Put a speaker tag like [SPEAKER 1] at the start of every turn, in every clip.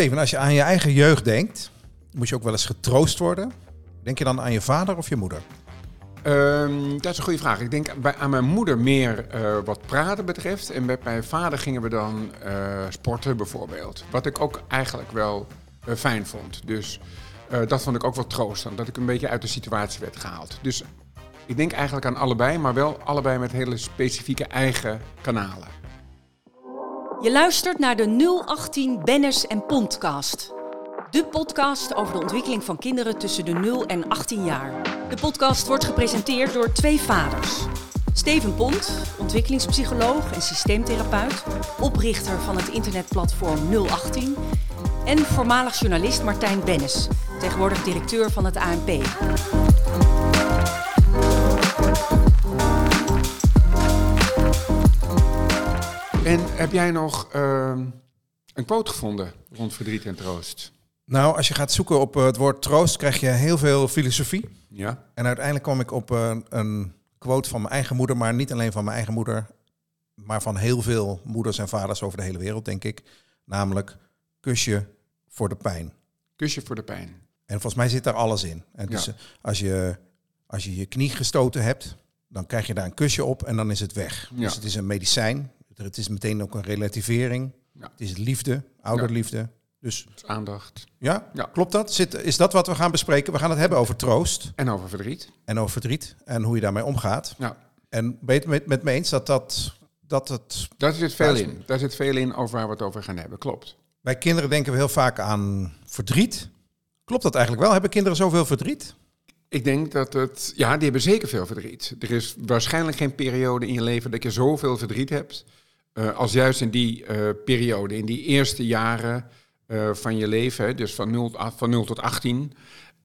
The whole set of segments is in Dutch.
[SPEAKER 1] Steven, als je aan je eigen jeugd denkt, moet je ook wel eens getroost worden. Denk je dan aan je vader of je moeder?
[SPEAKER 2] Ehm, dat is een goede vraag. Ik denk bij, aan mijn moeder meer eh, wat praten betreft. En met mijn vader gingen we dan eh, sporten bijvoorbeeld. Wat ik ook eigenlijk wel eh, fijn vond. Dus dat vond ik ook wel troostend. Dat ik een beetje uit de situatie werd gehaald. Dus ik denk eigenlijk aan allebei, maar wel allebei met hele specifieke eigen kanalen.
[SPEAKER 3] Je luistert naar de 018 Bennis en Podcast. De podcast over de ontwikkeling van kinderen tussen de 0 en 18 jaar. De podcast wordt gepresenteerd door twee vaders. Steven Pont, ontwikkelingspsycholoog en systeemtherapeut, oprichter van het internetplatform 018. En voormalig journalist Martijn Bennis, tegenwoordig directeur van het ANP.
[SPEAKER 2] En heb jij nog uh, een quote gevonden rond verdriet en troost?
[SPEAKER 1] Nou, als je gaat zoeken op het woord troost, krijg je heel veel filosofie.
[SPEAKER 2] Ja.
[SPEAKER 1] En uiteindelijk kwam ik op een, een quote van mijn eigen moeder, maar niet alleen van mijn eigen moeder, maar van heel veel moeders en vaders over de hele wereld, denk ik. Namelijk, kusje voor de pijn.
[SPEAKER 2] Kusje voor de pijn.
[SPEAKER 1] En volgens mij zit daar alles in. En dus
[SPEAKER 2] Ja.
[SPEAKER 1] als, je, als je je knie gestoten hebt, dan krijg je daar een kusje op en dan is het weg.
[SPEAKER 2] Ja.
[SPEAKER 1] Dus het is een medicijn. Het is meteen ook een relativering.
[SPEAKER 2] Ja.
[SPEAKER 1] Het is liefde, ouderliefde. Dus
[SPEAKER 2] Dus aandacht.
[SPEAKER 1] ja,
[SPEAKER 2] Ja.
[SPEAKER 1] klopt dat? Zit, is dat wat we gaan bespreken? We gaan het hebben over troost
[SPEAKER 2] En over verdriet.
[SPEAKER 1] en over verdriet en hoe je daarmee omgaat.
[SPEAKER 2] Ja.
[SPEAKER 1] En ben je het met, met me eens dat, dat, dat het...
[SPEAKER 2] Daar zit veel in. Daar zit veel in over waar we het over gaan hebben. Klopt.
[SPEAKER 1] Bij kinderen denken we heel vaak aan verdriet. Klopt dat eigenlijk wel? Hebben kinderen zoveel verdriet?
[SPEAKER 2] Ik denk dat het... Ja, die hebben zeker veel verdriet. Er is waarschijnlijk geen periode in je leven dat je zoveel verdriet hebt... eh, als juist in die eh, periode, in die eerste jaren eh, van je leven. Dus van 0, van 0 tot 18.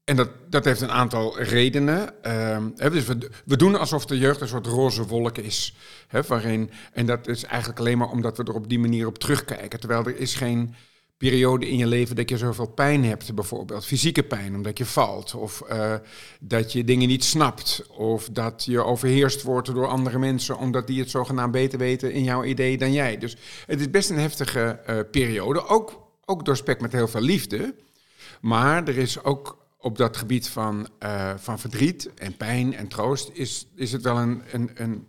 [SPEAKER 2] En dat, dat heeft een aantal redenen. Ehm, dus we, we doen alsof de jeugd een soort roze wolk is. Hè, waarin, en dat is eigenlijk alleen maar omdat we er op die manier op terugkijken. Terwijl er is geen periode in je leven dat je zoveel pijn hebt, bijvoorbeeld. Fysieke pijn, omdat je valt. Of eh, dat je dingen niet snapt. Of dat je overheerst wordt door andere mensen, omdat die het zogenaamd beter weten in jouw idee dan jij. Dus het is best een heftige eh, periode. Ook, ook doorspekt met heel veel liefde. Maar er is ook op dat gebied van, eh, van verdriet en pijn en troost, is, is het wel een, een, een,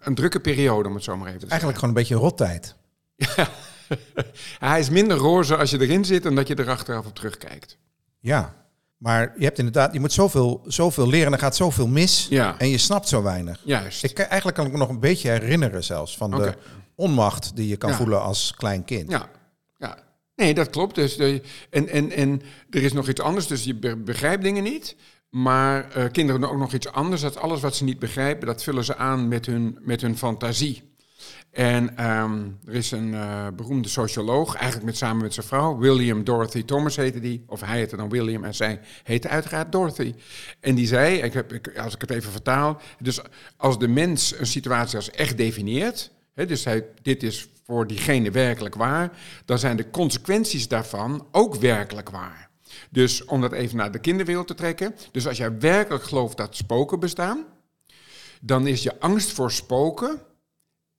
[SPEAKER 2] een drukke periode, om het zo maar even te zeggen.
[SPEAKER 1] Eigenlijk gewoon een beetje een rottijd.
[SPEAKER 2] Hij is minder roze als je erin zit dan dat je er achteraf op terugkijkt.
[SPEAKER 1] Ja, maar je hebt inderdaad, je moet zoveel, zoveel leren en er gaat zoveel mis.
[SPEAKER 2] Ja.
[SPEAKER 1] En je snapt zo weinig.
[SPEAKER 2] Juist.
[SPEAKER 1] Ik, eigenlijk kan ik me nog een beetje herinneren zelfs van de onmacht die je kan
[SPEAKER 2] Ja.
[SPEAKER 1] voelen als klein kind.
[SPEAKER 2] Ja, ja. Nee, dat klopt. Dus de, en, en, en er is nog iets anders, dus je be- begrijpt dingen niet. Maar eh, kinderen doen ook nog iets anders. Dat alles wat ze niet begrijpen, dat vullen ze aan met hun, met hun fantasie. En ehm, er is een eh, beroemde socioloog, eigenlijk met, samen met zijn vrouw, William Dorothy Thomas heette die. Of hij heette dan William en zij heette uiteraard Dorothy. En die zei, ik heb, als ik het even vertaal, dus als de mens een situatie als echt definieert, hè, dus hij, dit is voor diegene werkelijk waar, dan zijn de consequenties daarvan ook werkelijk waar. Dus om dat even naar de kinderwereld te trekken, dus als jij werkelijk gelooft dat spoken bestaan, dan is je angst voor spoken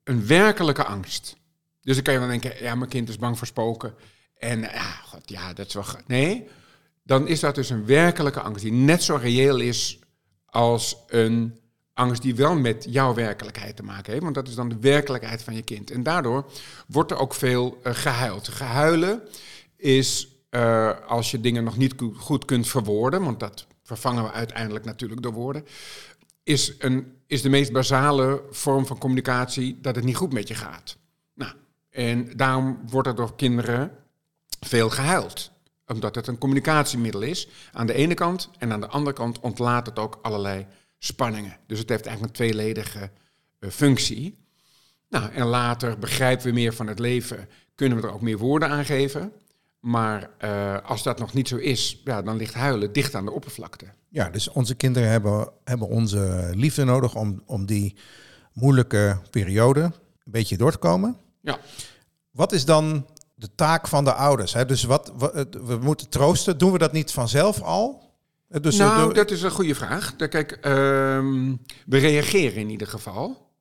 [SPEAKER 2] een werkelijke angst. Dus dan kan je wel denken, ja, mijn kind is bang voor spoken. En ja, god, ja, dat is wel... Nee, dan is dat dus een werkelijke angst die net zo reëel is als een angst die wel met jouw werkelijkheid te maken heeft. Want dat is dan de werkelijkheid van je kind. En daardoor wordt er ook veel eh, gehuild. Gehuilen is eh, als je dingen nog niet go- goed kunt verwoorden, want dat vervangen we uiteindelijk natuurlijk door woorden, is, een, is de meest basale vorm van communicatie dat het niet goed met je gaat. Nou, en daarom wordt er door kinderen veel gehuild. Omdat het een communicatiemiddel is aan de ene kant. En aan de andere kant ontlaat het ook allerlei spanningen. Dus het heeft eigenlijk een tweeledige eh, functie. Nou, en later begrijpen we meer van het leven, kunnen we er ook meer woorden aan geven. Maar eh, als dat nog niet zo is, ja, dan ligt huilen dicht aan de oppervlakte.
[SPEAKER 1] Ja, dus onze kinderen hebben, hebben onze liefde nodig om, om die moeilijke periode een beetje door te komen.
[SPEAKER 2] Ja.
[SPEAKER 1] Wat is dan de taak van de ouders? Hè? Dus wat, we moeten troosten. Doen we dat niet vanzelf al? Dus
[SPEAKER 2] nou, dat is een goede vraag. Kijk, ehm, we reageren in ieder geval.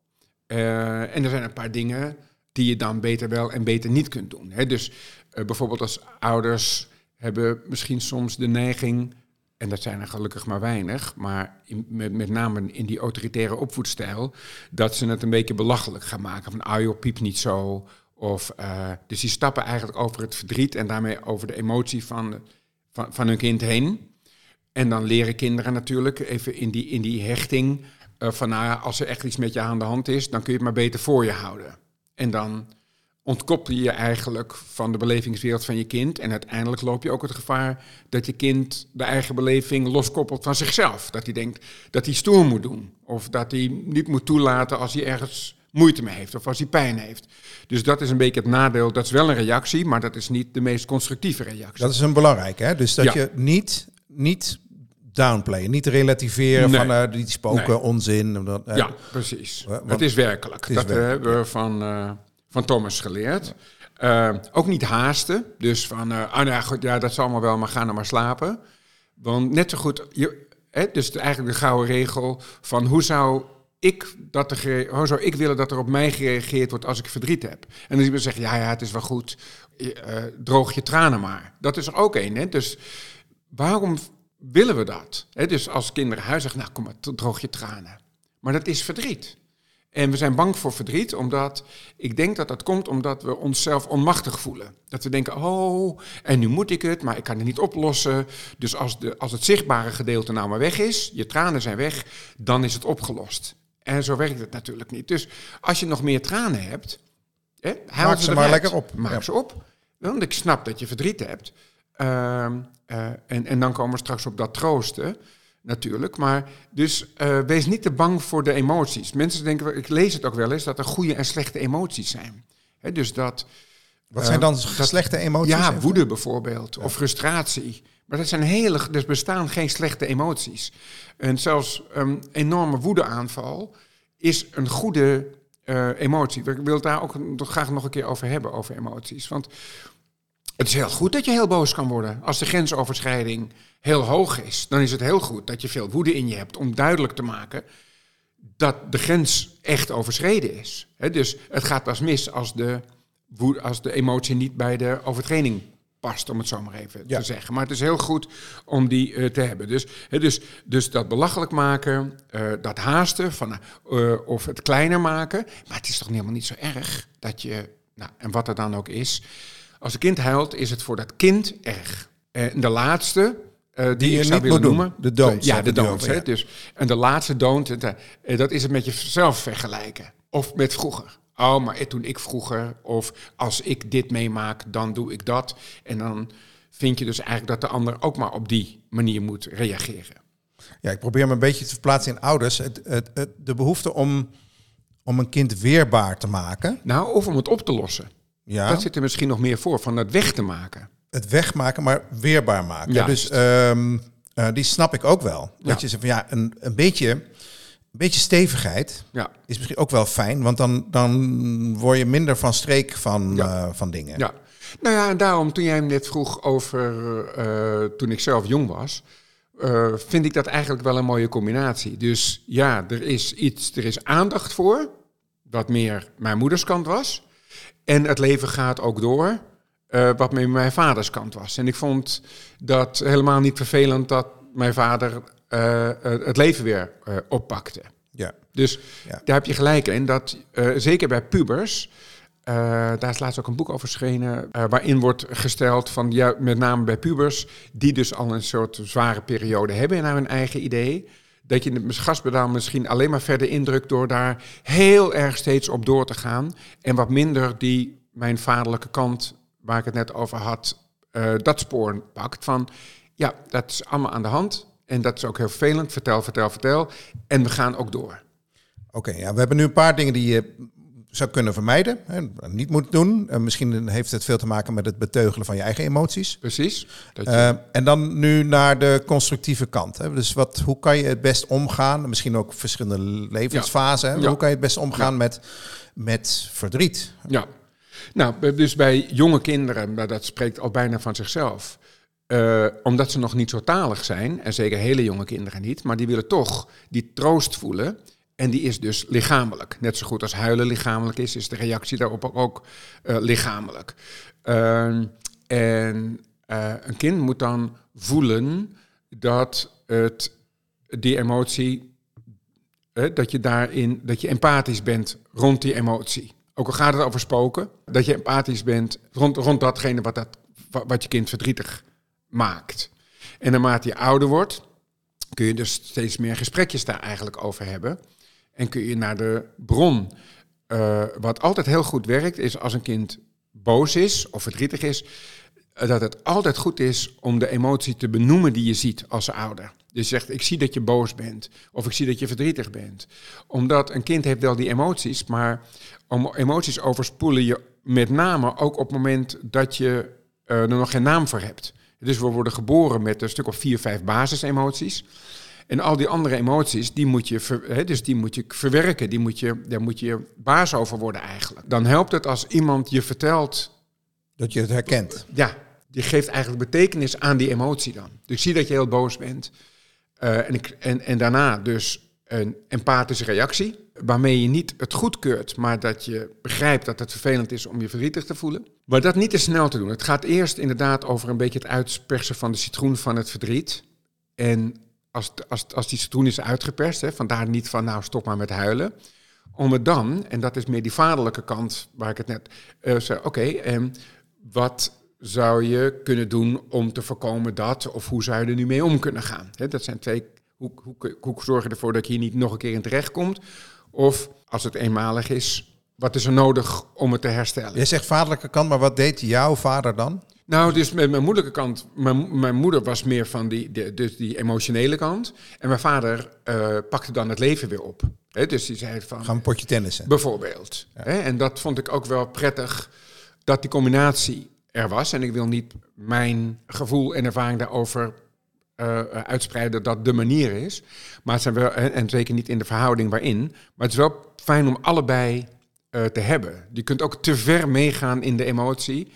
[SPEAKER 2] Eh, en er zijn een paar dingen die je dan beter wel en beter niet kunt doen. Hè? Dus Eh, bijvoorbeeld als ouders hebben misschien soms de neiging, en dat zijn er gelukkig maar weinig, maar met, met name in die autoritaire opvoedstijl, dat ze het een beetje belachelijk gaan maken. Van, ah joh, piep niet zo. Of, eh, dus die stappen eigenlijk over het verdriet en daarmee over de emotie van, van, van hun kind heen. En dan leren kinderen natuurlijk even in die, in die hechting uh, van nou als er echt iets met je aan de hand is, dan kun je het maar beter voor je houden. En dan ontkoppel je je eigenlijk van de belevingswereld van je kind. En uiteindelijk loop je ook het gevaar dat je kind de eigen beleving loskoppelt van zichzelf. Dat hij denkt dat hij stoer moet doen. Of dat hij niet moet toelaten als hij ergens moeite mee heeft of als hij pijn heeft. Dus dat is een beetje het nadeel. Dat is wel een reactie, maar dat is niet de meest constructieve reactie.
[SPEAKER 1] Dat is een belangrijke, hè? Dus dat ja. je niet, niet downplayen, niet relativeren
[SPEAKER 2] Nee.
[SPEAKER 1] van eh, die spoken,
[SPEAKER 2] Nee.
[SPEAKER 1] onzin. Dat, eh,
[SPEAKER 2] Ja, precies.
[SPEAKER 1] Wat-
[SPEAKER 2] het is werkelijk.
[SPEAKER 1] Het is
[SPEAKER 2] dat eh,
[SPEAKER 1] werkelijk,
[SPEAKER 2] hebben we van, eh, van Thomas geleerd. Eh, ook niet haasten. Dus van, eh, ah, nou ja, goed, ja, dat zal allemaal wel, maar ga nou maar slapen. Want net zo goed, je, hè, dus eigenlijk de gouden regel van hoe zou ik dat hoe zou ik willen dat er op mij gereageerd wordt als ik verdriet heb? En dan zie je ja, ja, het is wel goed, eh, droog je tranen maar. Dat is er ook één. Hè? Dus waarom willen we dat? Hè, dus als kinderen huis zeggen, nou kom maar, droog je tranen. Maar dat is verdriet. En we zijn bang voor verdriet, omdat ik denk dat dat komt omdat we onszelf onmachtig voelen. Dat we denken, oh, en nu moet ik het, maar ik kan het niet oplossen. Dus als, de, als het zichtbare gedeelte nou maar weg is, je tranen zijn weg, dan is het opgelost. En zo werkt het natuurlijk niet. Dus als je nog meer tranen hebt, hè, haal
[SPEAKER 1] Maak ze maar lekker op.
[SPEAKER 2] Maak
[SPEAKER 1] Ja.
[SPEAKER 2] ze op. Want ik snap dat je verdriet hebt. Ehm, eh, en, en dan komen we straks op dat troosten, natuurlijk. Maar dus eh, wees niet te bang voor de emoties. Mensen denken, ik lees het ook wel eens, dat er goede en slechte emoties zijn. Dus dat,
[SPEAKER 1] Wat
[SPEAKER 2] Eh,
[SPEAKER 1] zijn dan
[SPEAKER 2] dat-
[SPEAKER 1] slechte emoties?
[SPEAKER 2] ja,
[SPEAKER 1] Even?
[SPEAKER 2] woede bijvoorbeeld, of frustratie. Maar dat zijn hele, er bestaan geen slechte emoties. En zelfs een enorme woedeaanval is een goede eh, emotie. Ik wil het daar ook graag nog een keer over hebben, over emoties. Want het is heel goed dat je heel boos kan worden. Als de grensoverschrijding heel hoog is, dan is het heel goed dat je veel woede in je hebt om duidelijk te maken dat de grens echt overschreden is. Dus het gaat pas mis als de, woe- als de emotie niet bij de overtreding past, om het zo maar even
[SPEAKER 1] Ja.
[SPEAKER 2] te zeggen. Maar het is heel goed om die eh, te hebben. Dus, dus, dus dat belachelijk maken, eh, dat haasten van, eh, of het kleiner maken. Maar het is toch helemaal niet zo erg dat je, nou, en wat er dan ook is. Als een kind huilt, is het voor dat kind erg. En de laatste, eh, die,
[SPEAKER 1] Die je
[SPEAKER 2] ik zou
[SPEAKER 1] niet
[SPEAKER 2] willen noemen.
[SPEAKER 1] De don'ts
[SPEAKER 2] Ja, de
[SPEAKER 1] ja.
[SPEAKER 2] Dus, en de laatste het, eh, dat is het met jezelf vergelijken. Of met vroeger. Oh, maar toen ik vroeger, of als ik dit meemaak, dan doe ik dat. En dan vind je dus eigenlijk dat de ander ook maar op die manier moet reageren.
[SPEAKER 1] Ja, ik probeer me een beetje te verplaatsen in ouders. Het, het, het- de behoefte om, om een kind weerbaar te maken.
[SPEAKER 2] Nou, of om het op te lossen.
[SPEAKER 1] Ja,
[SPEAKER 2] Dat zit er misschien nog meer voor, van het weg te maken.
[SPEAKER 1] het wegmaken, maar weerbaar maken. Dus ehm, eh, die snap ik ook wel. Dat
[SPEAKER 2] Ja.
[SPEAKER 1] je zegt van ja, een, een, beetje, een beetje stevigheid
[SPEAKER 2] Ja,
[SPEAKER 1] is misschien ook wel fijn. Want dan, dan word je minder van streek van,
[SPEAKER 2] Ja.
[SPEAKER 1] eh, van dingen.
[SPEAKER 2] ja. Nou ja, en daarom toen jij hem net vroeg over eh, toen ik zelf jong was, vind ik dat eigenlijk wel een mooie combinatie. Dus ja, er is iets, er is aandacht voor, wat meer mijn moeders kant was. En het leven gaat ook door, eh, wat meer mijn vaders kant was. En ik vond dat helemaal niet vervelend dat mijn vader eh, eh, het leven weer oppakte.
[SPEAKER 1] Ja.
[SPEAKER 2] Dus
[SPEAKER 1] Ja.
[SPEAKER 2] daar heb je gelijk in. Dat zeker bij pubers. daar is laatst ook een boek over verschenen. waarin wordt gesteld van ja, met name bij pubers. die dus al een soort zware periode hebben naar hun eigen idee. Dat je het gaspedaal misschien alleen maar verder indrukt. door daar heel erg steeds op door te gaan. En wat minder die mijn vaderlijke kant, waar ik het net over had. eh, dat spoor pakt. Van ja, dat is allemaal aan de hand. En dat is ook heel vervelend. Vertel, vertel, vertel. En we gaan ook door.
[SPEAKER 1] Oké, ja, we hebben nu een paar dingen die je zou kunnen vermijden. Hè, niet moet doen. En misschien heeft het veel te maken met het beteugelen van je eigen emoties.
[SPEAKER 2] Precies. Dat je-
[SPEAKER 1] Eh, en dan nu naar de constructieve kant. Hè. Dus wat, hoe kan je het best omgaan? Misschien ook verschillende levensfasen.
[SPEAKER 2] Ja.
[SPEAKER 1] Hoe kan je het best omgaan met, met verdriet?
[SPEAKER 2] ja. Nou, dus bij jonge kinderen, maar dat spreekt al bijna van zichzelf. Eh, omdat ze nog niet zo talig zijn, en zeker hele jonge kinderen niet, maar die willen toch die troost voelen. En die is dus lichamelijk. Net zo goed als huilen lichamelijk is, is de reactie daarop ook uh, lichamelijk. Uh, en uh, een kind moet dan voelen dat het, die emotie, dat je daarin, dat je empathisch bent rond die emotie. Ook al gaat het over spoken, dat je empathisch bent rond, rond datgene wat, dat, wat je kind verdrietig maakt. En naarmate je ouder wordt, kun je dus steeds meer gesprekjes daar eigenlijk over hebben. En kun je naar de bron. Uh, wat altijd heel goed werkt, is als een kind boos is of verdrietig is, dat het altijd goed is om de emotie te benoemen die je ziet als ouder. Dus je zegt, ik zie dat je boos bent. Of ik zie dat je verdrietig bent. Omdat een kind heeft wel die emoties, maar emoties overspoelen je met name ook op het moment dat je uh, er nog geen naam voor hebt. Dus we worden geboren met een stuk of vier, vijf basisemoties. En al die andere emoties, die moet je, ver, dus die moet je verwerken. Die moet je, daar moet je baas over worden eigenlijk. Dan helpt het als iemand je vertelt...
[SPEAKER 1] Dat je het herkent.
[SPEAKER 2] Ja, je geeft eigenlijk betekenis aan die emotie dan. Dus ik zie dat je heel boos bent. Uh, en, ik, en, en daarna dus een empathische reactie. Waarmee je niet het goedkeurt, maar dat je begrijpt dat het vervelend is om je verdrietig te voelen. Maar dat niet te snel te doen. Het gaat eerst inderdaad over een beetje het uitpersen van de citroen van het verdriet. En als, als, als die citroen is uitgeperst, hè, vandaar niet van nou stop maar met huilen. Om het dan, en dat is meer die vaderlijke kant waar ik het net uh, zei, oké, okay, um, wat zou je kunnen doen om te voorkomen dat, of hoe zou je er nu mee om kunnen gaan? Hè, dat zijn twee, hoe, hoe, hoe zorg je ervoor dat je hier niet nog een keer in terecht komt? Of als het eenmalig is, wat is er nodig om het te herstellen?
[SPEAKER 1] Je zegt vaderlijke kant, maar wat deed jouw vader dan?
[SPEAKER 2] Nou, dus met mijn moederlijke kant, mijn, mijn moeder was meer van die, de, dus die emotionele kant. En mijn vader uh, pakte dan het leven weer op. He, dus die zei van...
[SPEAKER 1] Gaan een potje tennissen.
[SPEAKER 2] Bijvoorbeeld. Ja. He, en dat vond ik ook wel prettig, dat die combinatie er was. En ik wil niet mijn gevoel en ervaring daarover uh, uitspreiden dat dat de manier is. Maar het zijn wel, en zeker niet in de verhouding waarin. Maar het is wel fijn om allebei uh, te hebben. Je kunt ook te ver meegaan in de emotie.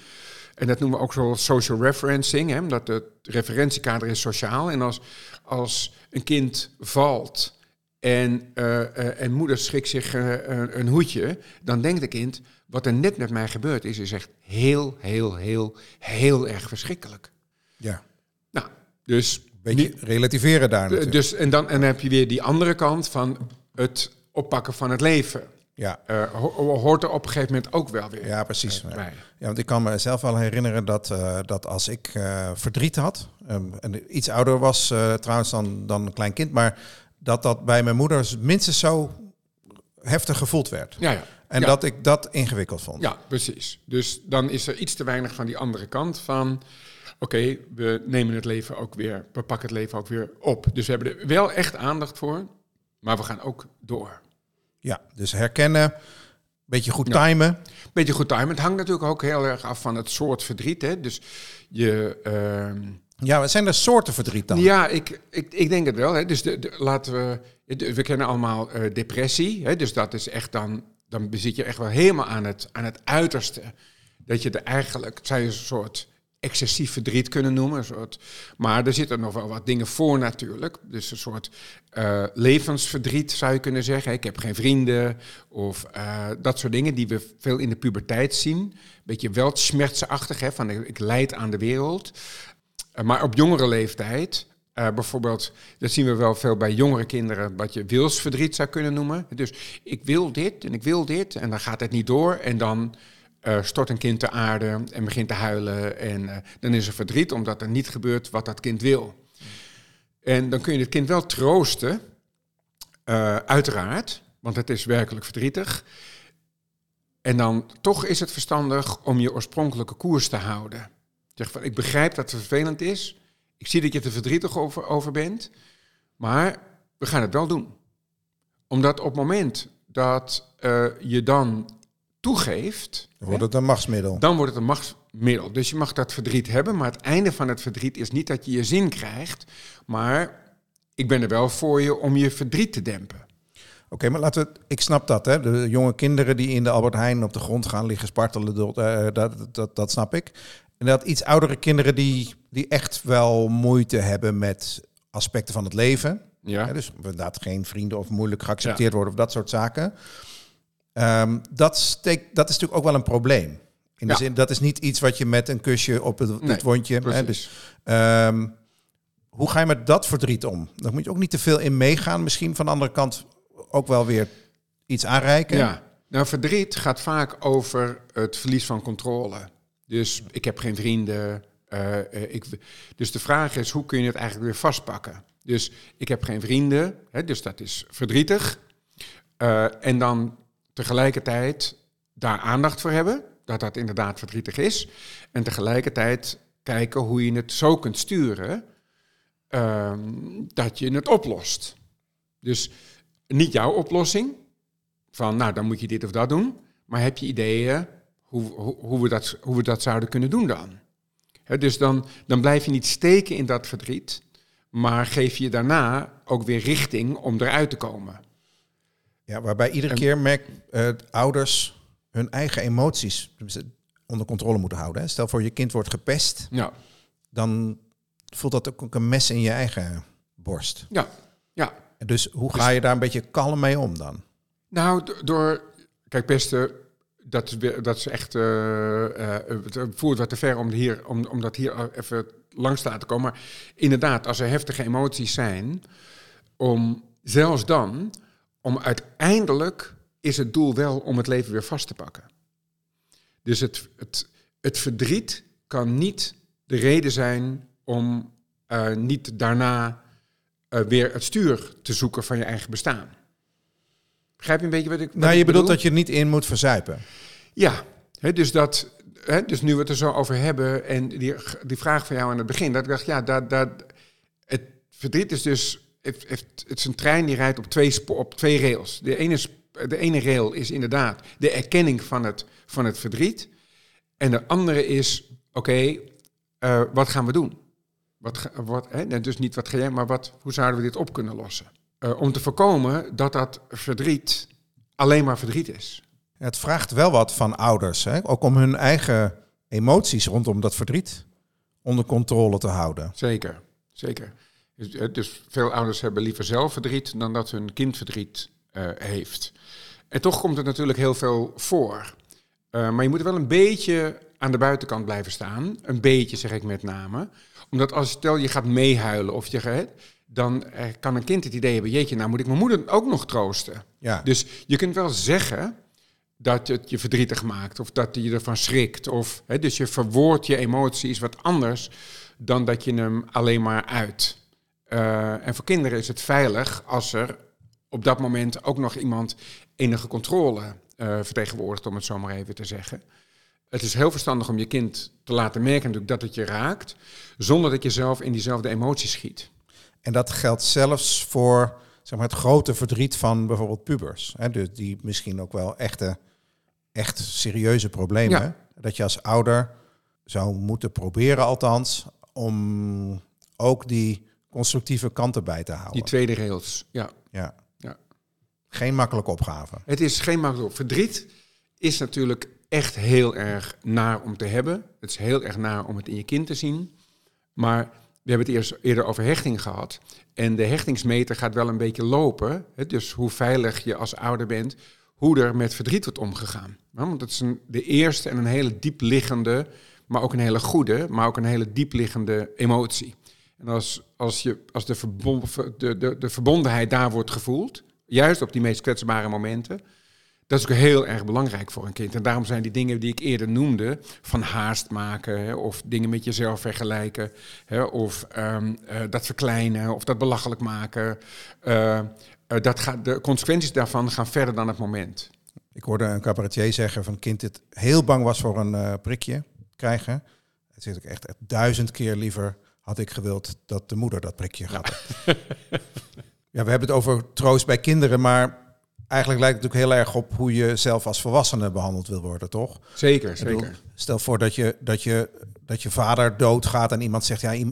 [SPEAKER 2] En dat noemen we ook zo social referencing, hè, dat het referentiekader is sociaal. En als, als een kind valt en, uh, uh, en moeder schikt zich uh, een hoedje, dan denkt het kind, wat er net met mij gebeurd is, is echt heel, heel, heel, heel erg verschrikkelijk.
[SPEAKER 1] Ja.
[SPEAKER 2] Nou, dus...
[SPEAKER 1] Beetje relativeren daar natuurlijk.
[SPEAKER 2] Dus, en, dan, en dan heb je weer die andere kant van het oppakken van het leven.
[SPEAKER 1] Ja.
[SPEAKER 2] Uh, ho hoort er op een gegeven moment ook wel weer.
[SPEAKER 1] Ja, precies.
[SPEAKER 2] Uh,
[SPEAKER 1] ja, want ik kan mezelf wel herinneren dat, uh, dat als ik verdriet had, um, en iets ouder was trouwens dan, dan een klein kind, maar dat dat bij mijn moeder minstens zo heftig gevoeld werd.
[SPEAKER 2] Ja, ja.
[SPEAKER 1] En
[SPEAKER 2] ja.
[SPEAKER 1] dat ik dat ingewikkeld vond.
[SPEAKER 2] Ja, precies. Dus dan is er iets te weinig van die andere kant van... Oké, okay, we nemen het leven ook weer, we pakken het leven ook weer op. Dus we hebben er wel echt aandacht voor, maar we gaan ook door.
[SPEAKER 1] Ja, dus herkennen, beetje goed timen.
[SPEAKER 2] Ja, beetje goed timen. Het hangt natuurlijk ook heel erg af van het soort verdriet. Hè. Dus je... Uh,
[SPEAKER 1] ja, wat zijn er soorten verdriet dan?
[SPEAKER 2] Ja, ik, ik, ik denk het wel. Hè. Dus de, de, laten we... De, we kennen allemaal uh, depressie. Hè. Dus dat is echt dan... Dan zit je echt wel helemaal aan het, aan het uiterste. Dat je er eigenlijk... Het zijn een soort excessief verdriet kunnen noemen. Een soort, maar er zitten nog wel wat dingen voor natuurlijk. Dus een soort uh, levensverdriet zou je kunnen zeggen. Ik heb geen vrienden of uh, dat soort dingen die we veel in de puberteit zien. Beetje weltschmertsachtig, hè, van ik leid aan de wereld. Uh, maar op jongere leeftijd, bijvoorbeeld, dat zien we wel veel bij jongere kinderen, wat je wilsverdriet zou kunnen noemen. Dus ik wil dit en ik wil dit en dan gaat het niet door en dan... Uh, stort een kind te aarde en begint te huilen. En uh, dan is er verdriet omdat er niet gebeurt wat dat kind wil. En dan kun je het kind wel troosten, uh, uiteraard, want het is werkelijk verdrietig. En dan toch is het verstandig om je oorspronkelijke koers te houden. Zeg van, ik begrijp dat het vervelend is. Ik zie dat je er verdrietig over, over bent. Maar we gaan het wel doen. Omdat op het moment dat je dan toegeeft...
[SPEAKER 1] Wordt het een machtsmiddel.
[SPEAKER 2] Dan wordt het een machtsmiddel. Dus je mag dat verdriet hebben, maar het einde van het verdriet is niet dat je je zin krijgt, maar ik ben er wel voor je om je verdriet te dempen.
[SPEAKER 1] Oké, okay, maar laten we. Ik snap dat, hè? De jonge kinderen die in de Albert Heijn op de grond gaan liggen spartelen, dat, uh, dat, dat, dat snap ik. En dat iets oudere kinderen die, die echt wel moeite hebben met aspecten van het leven.
[SPEAKER 2] Ja.
[SPEAKER 1] Hè, dus inderdaad geen vrienden of moeilijk geaccepteerd worden of dat soort zaken. Ehm, dat, steekt, dat is natuurlijk ook wel een probleem. In de
[SPEAKER 2] Ja.
[SPEAKER 1] zin, dat is niet iets wat je met een kusje op het, wondje... Hè, dus, ehm, hoe ga je met dat verdriet om? Daar moet je ook niet te veel in meegaan. Misschien van de andere kant ook wel weer iets aanreiken.
[SPEAKER 2] Ja, nou verdriet gaat vaak over het verlies van controle. Dus ik heb geen vrienden. eh, eh, ik, dus de vraag is, hoe kun je het eigenlijk weer vastpakken? Dus ik heb geen vrienden, hè, dus dat is verdrietig. Eh, en dan tegelijkertijd daar aandacht voor hebben, dat dat inderdaad verdrietig is. En tegelijkertijd kijken hoe je het zo kunt sturen ehm, dat je het oplost. Dus niet jouw oplossing, van nou dan moet je dit of dat doen, maar heb je ideeën hoe, hoe, we, dat, hoe we dat zouden kunnen doen dan? Dus dan, dan blijf je niet steken in dat verdriet, maar geef je daarna ook weer richting om eruit te komen.
[SPEAKER 1] Ja, waarbij iedere
[SPEAKER 2] En-
[SPEAKER 1] keer merk eh, ouders hun eigen emoties onder controle moeten houden. Hè. Stel voor je kind wordt gepest,
[SPEAKER 2] Ja,
[SPEAKER 1] dan voelt dat ook een mes in je eigen borst.
[SPEAKER 2] ja, ja.
[SPEAKER 1] En Dus hoe ga je daar een beetje kalm mee om dan?
[SPEAKER 2] Nou, do- door. Kijk, pesten, dat is, dat is echt. eh, het voert wat te ver om, hier, om, om dat hier even langs te laten komen. Maar inderdaad, als er heftige emoties zijn, om zelfs dan, om uiteindelijk is het doel wel om het leven weer vast te pakken. Dus het, het, het verdriet kan niet de reden zijn om eh, niet daarna eh, weer het stuur te zoeken van je eigen bestaan. Begrijp je een beetje wat ik wat
[SPEAKER 1] Nou,
[SPEAKER 2] ik
[SPEAKER 1] je bedoelt
[SPEAKER 2] bedoel?
[SPEAKER 1] dat je er niet in moet verzuipen.
[SPEAKER 2] Ja, hè, dus, dat, dus nu we het er zo over hebben en die, die vraag van jou aan het begin, dat ik dacht, ja, dat, dat, het verdriet is dus, het, is een trein die rijdt op twee, op twee rails. De ene, de ene rail is inderdaad de erkenning van het, van het verdriet en de andere is, oké, eh, wat gaan we doen? Wat, wat, hè, dus niet wat ga jij, maar wat, hoe zouden we dit op kunnen lossen? Eh, om te voorkomen dat dat verdriet alleen maar verdriet is.
[SPEAKER 1] Het vraagt wel wat van ouders, hè? ook om hun eigen emoties rondom dat verdriet onder controle te houden.
[SPEAKER 2] Zeker, zeker. Dus, eh, Dus veel ouders hebben liever zelf verdriet dan dat hun kind verdriet eh, heeft. En toch komt het natuurlijk heel veel voor. Eh, maar je moet wel een beetje aan de buitenkant blijven staan. Een beetje, zeg ik met name. Omdat als stel je gaat meehuilen of je gaat, dan kan een kind het idee hebben: jeetje, nou moet ik mijn moeder ook nog troosten.
[SPEAKER 1] Ja.
[SPEAKER 2] Dus je kunt wel zeggen dat het je verdrietig maakt of dat je ervan schrikt. Of, hè, dus je verwoordt je emoties wat anders dan dat je hem alleen maar uit. Eh, en voor kinderen is het veilig als er op dat moment ook nog iemand enige controle eh, vertegenwoordigt, om het zo maar even te zeggen. Het is heel verstandig om je kind te laten merken natuurlijk dat het je raakt, zonder dat je zelf in diezelfde emoties schiet.
[SPEAKER 1] En dat geldt zelfs voor zeg maar, het grote verdriet van bijvoorbeeld pubers. Hè? Dus die misschien ook wel echte, echt serieuze problemen.
[SPEAKER 2] Ja.
[SPEAKER 1] Dat je als ouder zou moeten proberen althans om ook die constructieve kanten bij te houden.
[SPEAKER 2] Die tweede rails, ja.
[SPEAKER 1] Ja.
[SPEAKER 2] Ja.
[SPEAKER 1] Geen makkelijke opgave.
[SPEAKER 2] Het is geen makkelijk. Verdriet is natuurlijk echt heel erg naar om te hebben. Het is heel erg naar om het in je kind te zien. Maar we hebben het eerst eerder over hechting gehad. En de hechtingsmeter gaat wel een beetje lopen. Hè, dus hoe veilig je als ouder bent, hoe er met verdriet wordt omgegaan. Want het is een, de eerste en een hele diep liggende, maar ook een hele goede, maar ook een hele diep liggende emotie. En als, je, als de, de, de, de verbondenheid daar wordt gevoeld, juist op die meest kwetsbare momenten, dat is ook heel erg belangrijk voor een kind. En daarom zijn die dingen die ik eerder noemde, van haast maken, hè, of dingen met jezelf vergelijken, hè, of ehm, eh, dat verkleinen, of dat belachelijk maken, eh, eh, dat gaat, de consequenties daarvan gaan verder dan het moment.
[SPEAKER 1] Ik hoorde een cabaretier zeggen van een kind dat heel bang was voor een prikje krijgen. Het zegt ook echt duizend keer liever had ik gewild dat de moeder dat prikje had. Ja. we hebben het over troost bij kinderen, maar eigenlijk lijkt het ook heel erg op hoe je zelf als volwassene behandeld wil worden, toch?
[SPEAKER 2] Zeker,
[SPEAKER 1] bedoel,
[SPEAKER 2] zeker.
[SPEAKER 1] Stel voor dat je, dat, je, dat je vader doodgaat en iemand zegt, ja,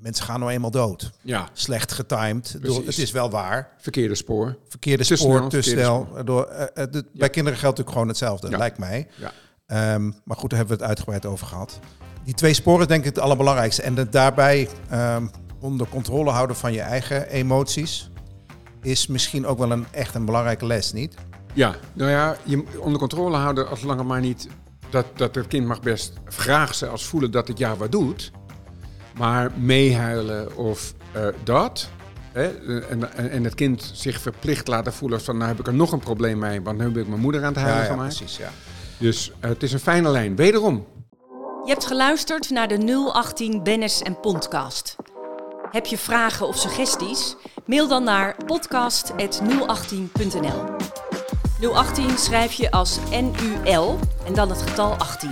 [SPEAKER 1] mensen gaan nou eenmaal dood.
[SPEAKER 2] Ja,
[SPEAKER 1] Slecht getimed. Bedoel. Het is wel waar.
[SPEAKER 2] verkeerde spoor.
[SPEAKER 1] Verkeerde spoor, te snel. Waardoor, eh, eh, dit- Bij kinderen geldt natuurlijk gewoon hetzelfde,
[SPEAKER 2] Ja.
[SPEAKER 1] lijkt mij.
[SPEAKER 2] Ja.
[SPEAKER 1] Ehm, maar goed, daar hebben we het uitgebreid over gehad. Die twee sporen denk ik het allerbelangrijkste. En het daarbij ehm, onder controle houden van je eigen emoties. is misschien ook wel een echt een belangrijke les, niet?
[SPEAKER 2] Ja, nou ja, je onder controle houden als langer maar niet dat, dat het kind mag best vraag ze als voelen dat het ja wat doet. Maar meehuilen of uh, dat. Hè, en, en, het kind zich verplicht laten voelen van nou heb ik er nog een probleem mee, want nu heb ik mijn moeder aan het huilen
[SPEAKER 1] ja, ja. Precies, ja.
[SPEAKER 2] Dus uh, het is een fijne lijn. Wederom.
[SPEAKER 3] Je hebt geluisterd naar de 018 Bennis en Podcast. Heb je vragen of suggesties? Mail dan naar podcast.018.nl 018 schrijf je als NUL en dan het getal 18.